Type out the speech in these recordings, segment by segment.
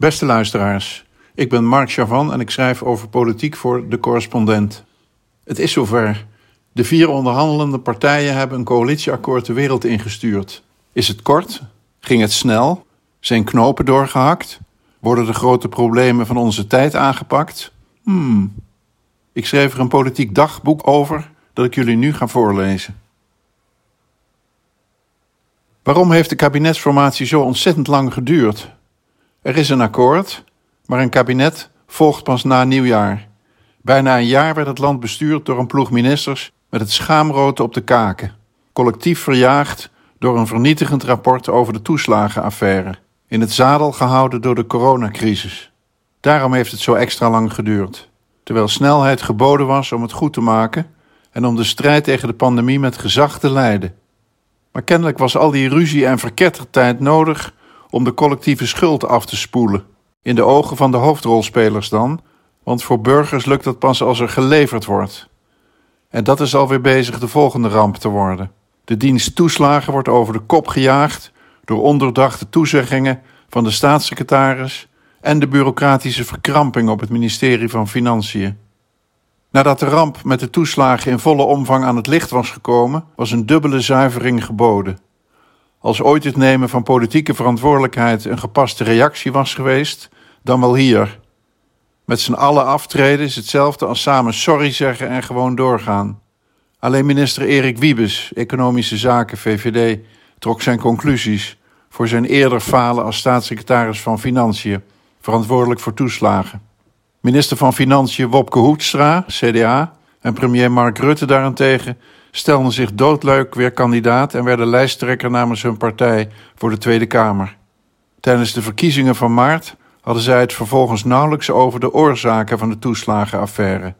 Beste luisteraars, ik ben Mark Chavan en ik schrijf over politiek voor De Correspondent. Het is zover. De vier onderhandelende partijen hebben een coalitieakkoord de wereld ingestuurd. Is het kort? Ging het snel? Zijn knopen doorgehakt? Worden de grote problemen van onze tijd aangepakt? Hmm. Ik schreef er een politiek dagboek over dat ik jullie nu ga voorlezen. Waarom heeft de kabinetsformatie zo ontzettend lang geduurd? Er is een akkoord, maar een kabinet volgt pas na nieuwjaar. Bijna een jaar werd het land bestuurd door een ploeg ministers met het schaamrood op de kaken, collectief verjaagd door een vernietigend rapport over de toeslagenaffaire, in het zadel gehouden door de coronacrisis. Daarom heeft het zo extra lang geduurd, terwijl snelheid geboden was om het goed te maken en om de strijd tegen de pandemie met gezag te leiden. Maar kennelijk was al die ruzie en verkettertijd nodig om de collectieve schuld af te spoelen. In de ogen van de hoofdrolspelers dan, want voor burgers lukt dat pas als er geleverd wordt. En dat is alweer bezig de volgende ramp te worden. De dienst toeslagen wordt over de kop gejaagd door ondoordachte toezeggingen van de staatssecretaris en de bureaucratische verkramping op het ministerie van Financiën. Nadat de ramp met de toeslagen in volle omvang aan het licht was gekomen, was een dubbele zuivering geboden. Als ooit het nemen van politieke verantwoordelijkheid een gepaste reactie was geweest, dan wel hier. Met z'n allen aftreden is hetzelfde als samen sorry zeggen en gewoon doorgaan. Alleen minister Erik Wiebes, Economische Zaken, VVD, trok zijn conclusies voor zijn eerder falen als staatssecretaris van Financiën, verantwoordelijk voor toeslagen. Minister van Financiën Wopke Hoekstra, CDA, en premier Mark Rutte daarentegen stelden zich doodleuk weer kandidaat en werden lijsttrekker namens hun partij voor de Tweede Kamer. Tijdens de verkiezingen van maart hadden zij het vervolgens nauwelijks over de oorzaken van de toeslagenaffaire.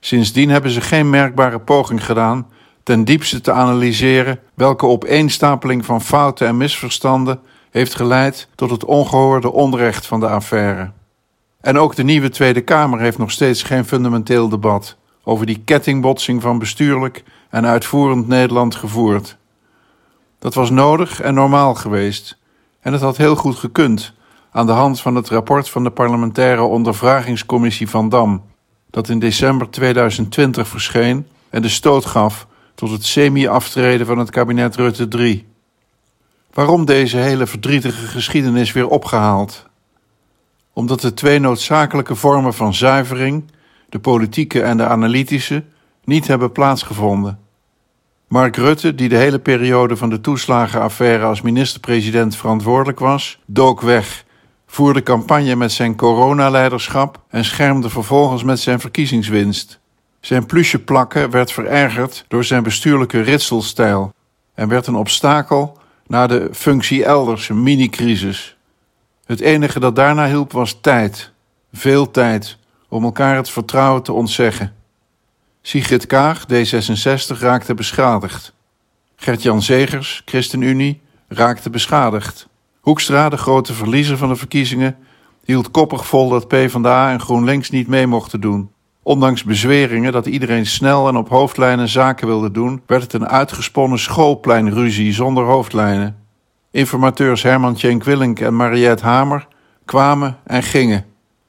Sindsdien hebben ze geen merkbare poging gedaan ten diepste te analyseren welke opeenstapeling van fouten en misverstanden heeft geleid tot het ongehoorde onrecht van de affaire. En ook de nieuwe Tweede Kamer heeft nog steeds geen fundamenteel debat over die kettingbotsing van bestuurlijk en uitvoerend Nederland gevoerd. Dat was nodig en normaal geweest, en het had heel goed gekund aan de hand van het rapport van de parlementaire ondervragingscommissie van Dam, dat in december 2020 verscheen en de stoot gaf tot het semi-aftreden van het kabinet Rutte III. Waarom deze hele verdrietige geschiedenis weer opgehaald? Omdat de twee noodzakelijke vormen van zuivering, de politieke en de analytische, niet hebben plaatsgevonden. Mark Rutte, die de hele periode van de toeslagenaffaire als minister-president verantwoordelijk was, dook weg, voerde campagne met zijn coronaleiderschap en schermde vervolgens met zijn verkiezingswinst. Zijn plusje plakken werd verergerd door zijn bestuurlijke ritselstijl en werd een obstakel naar de functie elders, mini-crisis. Het enige dat daarna hielp was tijd, veel tijd, om elkaar het vertrouwen te ontzeggen. Sigrid Kaag, D66, raakte beschadigd. Gert-Jan Zegers, ChristenUnie, raakte beschadigd. Hoekstra, de grote verliezer van de verkiezingen, hield koppig vol dat PvdA en GroenLinks niet mee mochten doen. Ondanks bezweringen dat iedereen snel en op hoofdlijnen zaken wilde doen, werd het een uitgesponnen schoolpleinruzie zonder hoofdlijnen. Informateurs Herman Tjenk Willink en Mariette Hamer kwamen en gingen.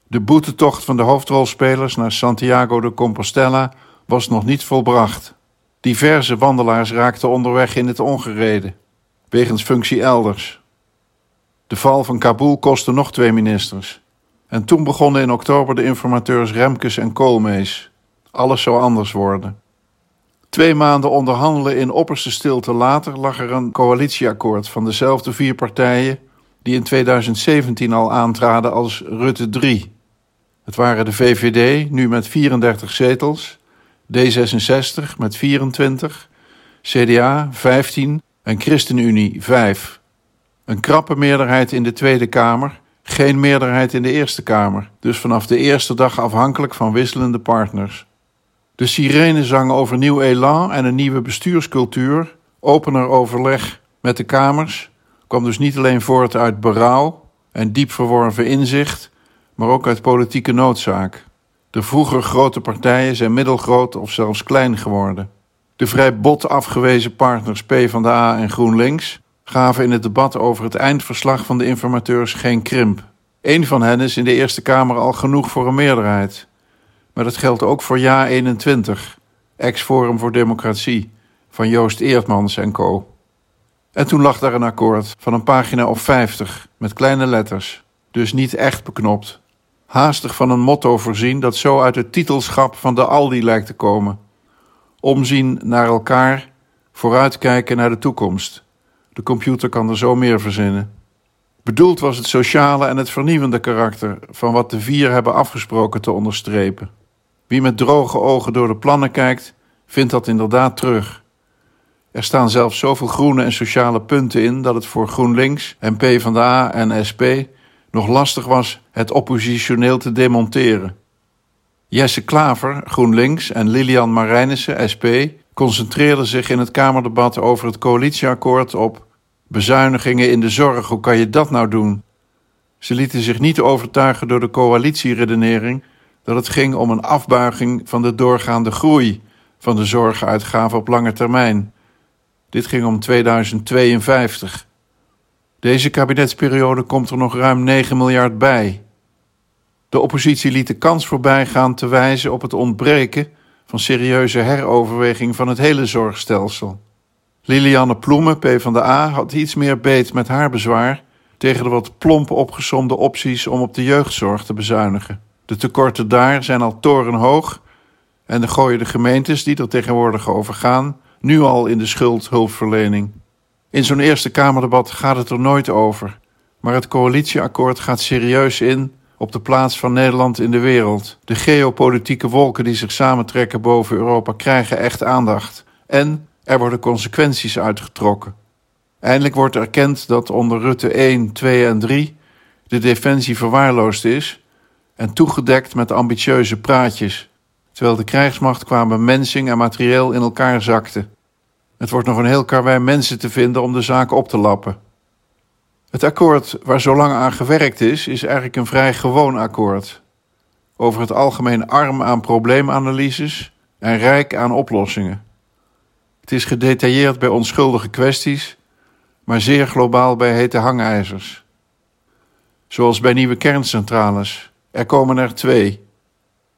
De boetetocht van de hoofdrolspelers naar Santiago de Compostela was nog niet volbracht. Diverse wandelaars raakten onderweg in het ongereden, wegens functie elders. De val van Kabul kostte nog twee ministers. En toen begonnen in oktober de informateurs Remkes en Koolmees. Alles zou anders worden. Twee maanden onderhandelen in opperste stilte later lag er een coalitieakkoord van dezelfde vier partijen die in 2017 al aantraden als Rutte 3. Het waren de VVD, nu met 34 zetels, D66 met 24, CDA 15 en ChristenUnie 5. Een krappe meerderheid in de Tweede Kamer, geen meerderheid in de Eerste Kamer, dus vanaf de eerste dag afhankelijk van wisselende partners. De sirene zang over nieuw elan en een nieuwe bestuurscultuur, opener overleg met de Kamers, kwam dus niet alleen voort uit berouw en diep verworven inzicht, maar ook uit politieke noodzaak. De vroeger grote partijen zijn middelgroot of zelfs klein geworden. De vrij bot afgewezen partners PvdA en GroenLinks gaven in het debat over het eindverslag van de informateurs geen krimp. Eén van hen is in de Eerste Kamer al genoeg voor een meerderheid. Maar dat geldt ook voor Ja 21, ex-Forum voor Democratie, van Joost Eertmans en co. En toen lag daar een akkoord van een pagina of 50 met kleine letters, dus niet echt beknopt. Haastig van een motto voorzien dat zo uit het titelschap van de Aldi lijkt te komen. Omzien naar elkaar, vooruitkijken naar de toekomst. De computer kan er zo meer verzinnen. Bedoeld was het sociale en het vernieuwende karakter van wat de vier hebben afgesproken te onderstrepen. Wie met droge ogen door de plannen kijkt, vindt dat inderdaad terug. Er staan zelfs zoveel groene en sociale punten in dat het voor GroenLinks en PvdA en SP nog lastig was het oppositioneel te demonteren. Jesse Klaver, GroenLinks, en Lilian Marijnissen, SP, concentreerden zich in het Kamerdebat over het coalitieakkoord op bezuinigingen in de zorg. Hoe kan je dat nou doen? Ze lieten zich niet overtuigen door de coalitieredenering dat het ging om een afbuiging van de doorgaande groei van de zorguitgaven op lange termijn. Dit ging om 2052. Deze kabinetsperiode komt er nog ruim 9 miljard bij. De oppositie liet de kans voorbij gaan te wijzen op het ontbreken van serieuze heroverweging van het hele zorgstelsel. Lilianne Ploemen, PvdA, had iets meer beet met haar bezwaar tegen de wat plomp opgesomde opties om op de jeugdzorg te bezuinigen. De tekorten daar zijn al torenhoog en de gooien de gemeentes die er tegenwoordig over gaan nu al in de schuldhulpverlening. In zo'n Eerste Kamerdebat gaat het er nooit over, maar het coalitieakkoord gaat serieus in op de plaats van Nederland in de wereld. De geopolitieke wolken die zich samentrekken boven Europa krijgen echt aandacht. En er worden consequenties uitgetrokken. Eindelijk wordt erkend dat onder Rutte 1, 2 en 3 de defensie verwaarloosd is en toegedekt met ambitieuze praatjes, terwijl de krijgsmacht qua bemensing en materieel in elkaar zakte. Het wordt nog een heel karwei mensen te vinden om de zaak op te lappen. Het akkoord waar zo lang aan gewerkt is, is eigenlijk een vrij gewoon akkoord. Over het algemeen arm aan probleemanalyses en rijk aan oplossingen. Het is gedetailleerd bij onschuldige kwesties, maar zeer globaal bij hete hangijzers. Zoals bij nieuwe kerncentrales. Er komen er twee.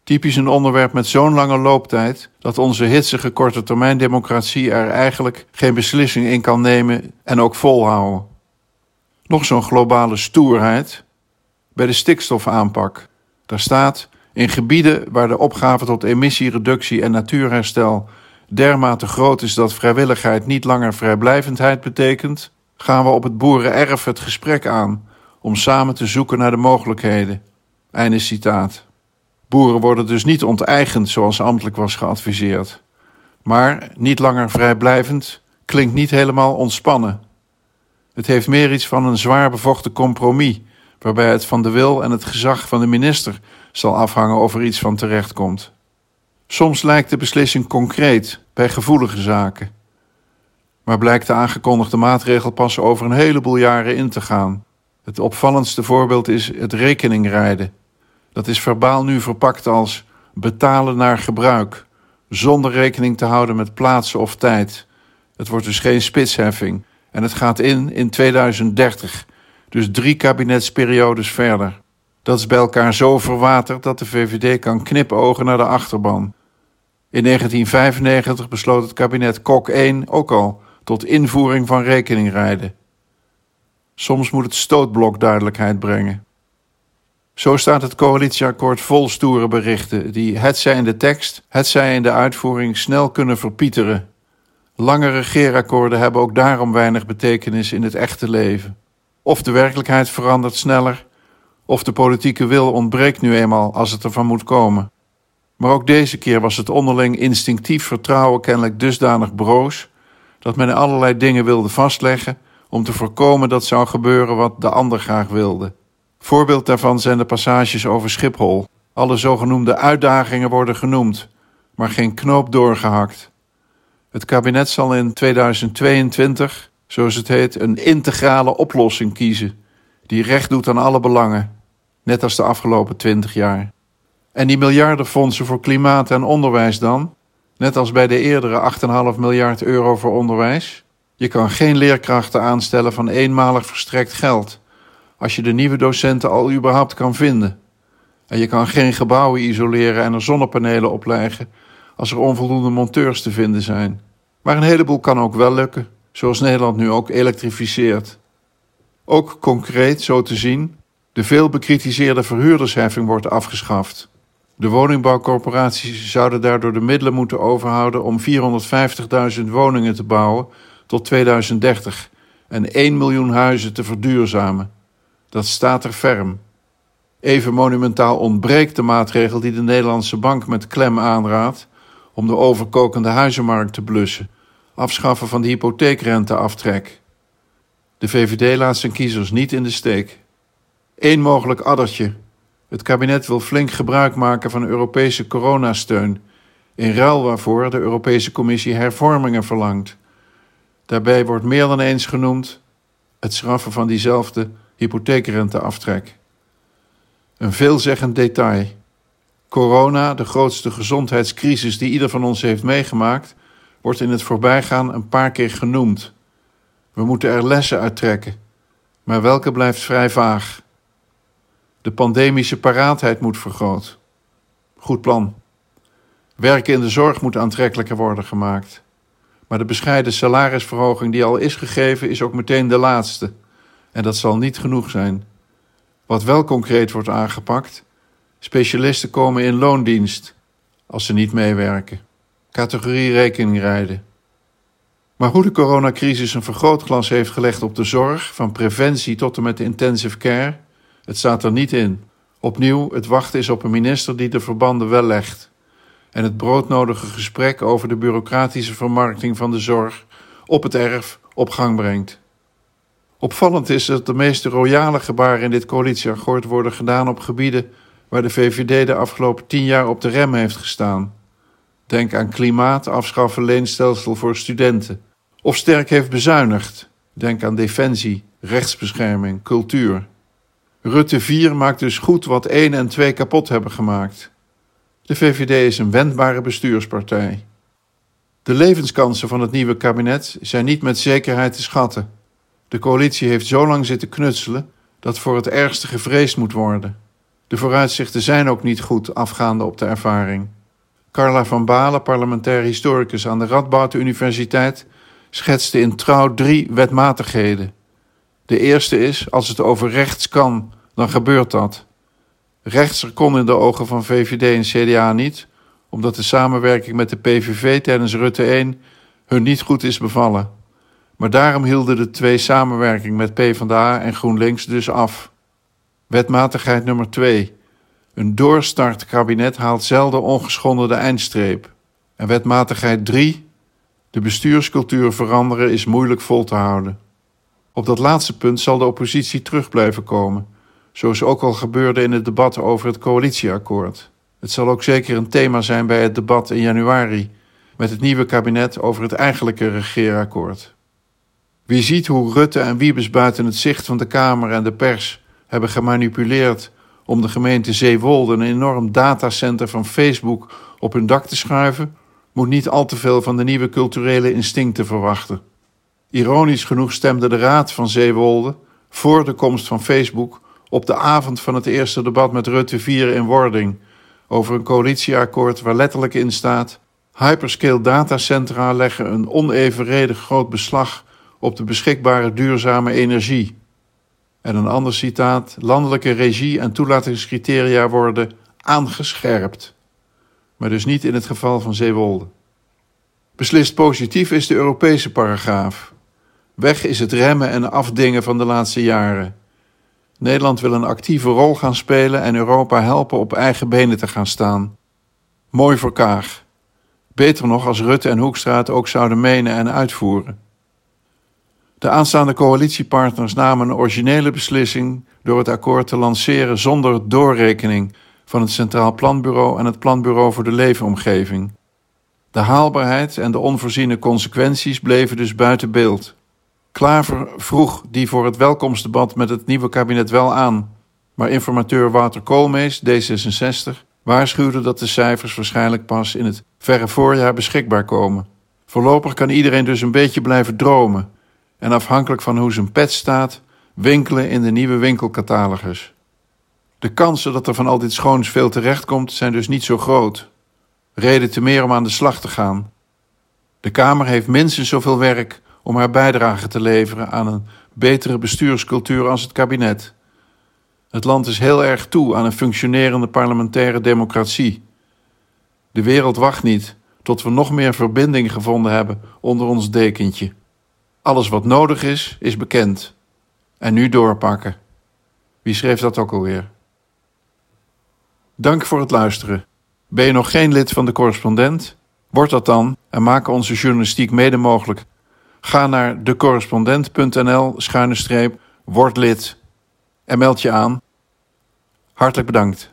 Typisch een onderwerp met zo'n lange looptijd dat onze hitsige korte termijn democratie er eigenlijk geen beslissing in kan nemen en ook volhouden. Nog zo'n globale stoerheid bij de stikstofaanpak. Daar staat in gebieden waar de opgave tot emissiereductie en natuurherstel dermate groot is dat vrijwilligheid niet langer vrijblijvendheid betekent, gaan we op het boerenerf het gesprek aan om samen te zoeken naar de mogelijkheden. Einde citaat. Boeren worden dus niet onteigend zoals ambtelijk was geadviseerd. Maar niet langer vrijblijvend klinkt niet helemaal ontspannen. Het heeft meer iets van een zwaar bevochten compromis, waarbij het van de wil en het gezag van de minister zal afhangen of er iets van terecht komt. Soms lijkt de beslissing concreet bij gevoelige zaken, maar blijkt de aangekondigde maatregel pas over een heleboel jaren in te gaan. Het opvallendste voorbeeld is het rekeningrijden. Dat is verbaal nu verpakt als betalen naar gebruik, zonder rekening te houden met plaatsen of tijd. Het wordt dus geen spitsheffing en het gaat in in 2030, dus drie kabinetsperiodes verder. Dat is bij elkaar zo verwaterd dat de VVD kan knipogen naar de achterban. In 1995 besloot het kabinet Kok 1 ook al tot invoering van rekeningrijden. Soms moet het stootblok duidelijkheid brengen. Zo staat het coalitieakkoord vol stoere berichten die hetzij in de tekst, hetzij in de uitvoering snel kunnen verpieteren. Lange regeerakkoorden hebben ook daarom weinig betekenis in het echte leven. Of de werkelijkheid verandert sneller, of de politieke wil ontbreekt nu eenmaal als het ervan moet komen. Maar ook deze keer was het onderling instinctief vertrouwen kennelijk dusdanig broos dat men allerlei dingen wilde vastleggen om te voorkomen dat zou gebeuren wat de ander graag wilde. Voorbeeld daarvan zijn de passages over Schiphol. Alle zogenoemde uitdagingen worden genoemd, maar geen knoop doorgehakt. Het kabinet zal in 2022, zoals het heet, een integrale oplossing kiezen, die recht doet aan alle belangen, net als de afgelopen twintig jaar. En die miljardenfondsen voor klimaat en onderwijs dan, net als bij de eerdere 8,5 miljard euro voor onderwijs? Je kan geen leerkrachten aanstellen van eenmalig verstrekt geld als je de nieuwe docenten al überhaupt kan vinden. En je kan geen gebouwen isoleren en er zonnepanelen opleggen als er onvoldoende monteurs te vinden zijn. Maar een heleboel kan ook wel lukken, zoals Nederland nu ook elektrificeert. Ook concreet, zo te zien, de veel bekritiseerde verhuurdersheffing wordt afgeschaft. De woningbouwcorporaties zouden daardoor de middelen moeten overhouden om 450.000 woningen te bouwen tot 2030 en 1 miljoen huizen te verduurzamen. Dat staat er ferm. Even monumentaal ontbreekt de maatregel die de Nederlandse bank met klem aanraadt om de overkokende huizenmarkt te blussen, afschaffen van de hypotheekrenteaftrek. De VVD laat zijn kiezers niet in de steek. Eén mogelijk addertje. Het kabinet wil flink gebruik maken van Europese coronasteun, in ruil waarvoor de Europese Commissie hervormingen verlangt. Daarbij wordt meer dan eens genoemd het schraffen van diezelfde hypotheekrenteaftrek. Een veelzeggend detail. Corona, de grootste gezondheidscrisis die ieder van ons heeft meegemaakt, wordt in het voorbijgaan een paar keer genoemd. We moeten er lessen uit trekken, maar welke blijft vrij vaag. De pandemische paraatheid moet vergroot. Goed plan. Werken in de zorg moet aantrekkelijker worden gemaakt. Maar de bescheiden salarisverhoging die al is gegeven, is ook meteen de laatste. En dat zal niet genoeg zijn. Wat wel concreet wordt aangepakt, specialisten komen in loondienst als ze niet meewerken. Categorie rekeningrijden. Maar hoe de coronacrisis een vergrootglas heeft gelegd op de zorg, van preventie tot en met de intensive care, het staat er niet in. Opnieuw, het wachten is op een minister die de verbanden wel legt. En het broodnodige gesprek over de bureaucratische vermarkting van de zorg op het erf op gang brengt. Opvallend is dat de meeste royale gebaren in dit coalitieakkoord worden gedaan op gebieden waar de VVD de afgelopen tien jaar op de rem heeft gestaan. Denk aan klimaat, afschaffen leenstelsel voor studenten. Of sterk heeft bezuinigd. Denk aan defensie, rechtsbescherming, cultuur. Rutte 4 maakt dus goed wat 1 en 2 kapot hebben gemaakt. De VVD is een wendbare bestuurspartij. De levenskansen van het nieuwe kabinet zijn niet met zekerheid te schatten. De coalitie heeft zo lang zitten knutselen dat voor het ergste gevreesd moet worden. De vooruitzichten zijn ook niet goed afgaande op de ervaring. Carla van Balen, parlementair historicus aan de Radboud Universiteit, schetste in trouw drie wetmatigheden. De eerste is: als het over rechts kan, dan gebeurt dat. Rechtser kon in de ogen van VVD en CDA niet, omdat de samenwerking met de PVV tijdens Rutte 1 hun niet goed is bevallen. Maar daarom hielden de twee samenwerking met PvdA en GroenLinks dus af. Wetmatigheid nummer 2. Een doorstart kabinet haalt zelden ongeschonden de eindstreep. En wetmatigheid 3. De bestuurscultuur veranderen is moeilijk vol te houden. Op dat laatste punt zal de oppositie terug blijven komen, zoals ook al gebeurde in het debat over het coalitieakkoord. Het zal ook zeker een thema zijn bij het debat in januari met het nieuwe kabinet over het eigenlijke regeerakkoord. Wie ziet hoe Rutte en Wiebes buiten het zicht van de Kamer en de pers hebben gemanipuleerd om de gemeente Zeewolde een enorm datacenter van Facebook op hun dak te schuiven, moet niet al te veel van de nieuwe culturele instincten verwachten. Ironisch genoeg stemde de Raad van Zeewolde voor de komst van Facebook op de avond van het eerste debat met Rutte 4 in wording over een coalitieakkoord waar letterlijk in staat: hyperscale datacentra leggen een onevenredig groot beslag op de beschikbare duurzame energie. En een ander citaat: landelijke regie en toelatingscriteria worden aangescherpt. Maar dus niet in het geval van Zeewolde. Beslist positief is de Europese paragraaf. Weg is het remmen en afdingen van de laatste jaren. Nederland wil een actieve rol gaan spelen en Europa helpen op eigen benen te gaan staan. Mooi voor Kaag. Beter nog als Rutte en Hoekstra het ook zouden menen en uitvoeren. De aanstaande coalitiepartners namen een originele beslissing door het akkoord te lanceren zonder doorrekening van het Centraal Planbureau en het Planbureau voor de Leefomgeving. De haalbaarheid en de onvoorziene consequenties bleven dus buiten beeld. Klaver vroeg die voor het welkomstdebat met het nieuwe kabinet wel aan, maar informateur Wouter Koolmees, D66, waarschuwde dat de cijfers waarschijnlijk pas in het verre voorjaar beschikbaar komen. Voorlopig kan iedereen dus een beetje blijven dromen, en afhankelijk van hoe zijn pet staat, winkelen in de nieuwe winkelcatalogus. De kansen dat er van al dit schoons veel terechtkomt zijn dus niet zo groot. Reden te meer om aan de slag te gaan. De Kamer heeft minstens zoveel werk om haar bijdrage te leveren aan een betere bestuurscultuur als het kabinet. Het land is heel erg toe aan een functionerende parlementaire democratie. De wereld wacht niet tot we nog meer verbinding gevonden hebben onder ons dekentje. Alles wat nodig is, is bekend. En nu doorpakken. Wie schreef dat ook alweer? Dank voor het luisteren. Ben je nog geen lid van de correspondent? Word dat dan en maak onze journalistiek mede mogelijk. Ga naar decorrespondent.nl schuine streep word lid en meld je aan. Hartelijk bedankt.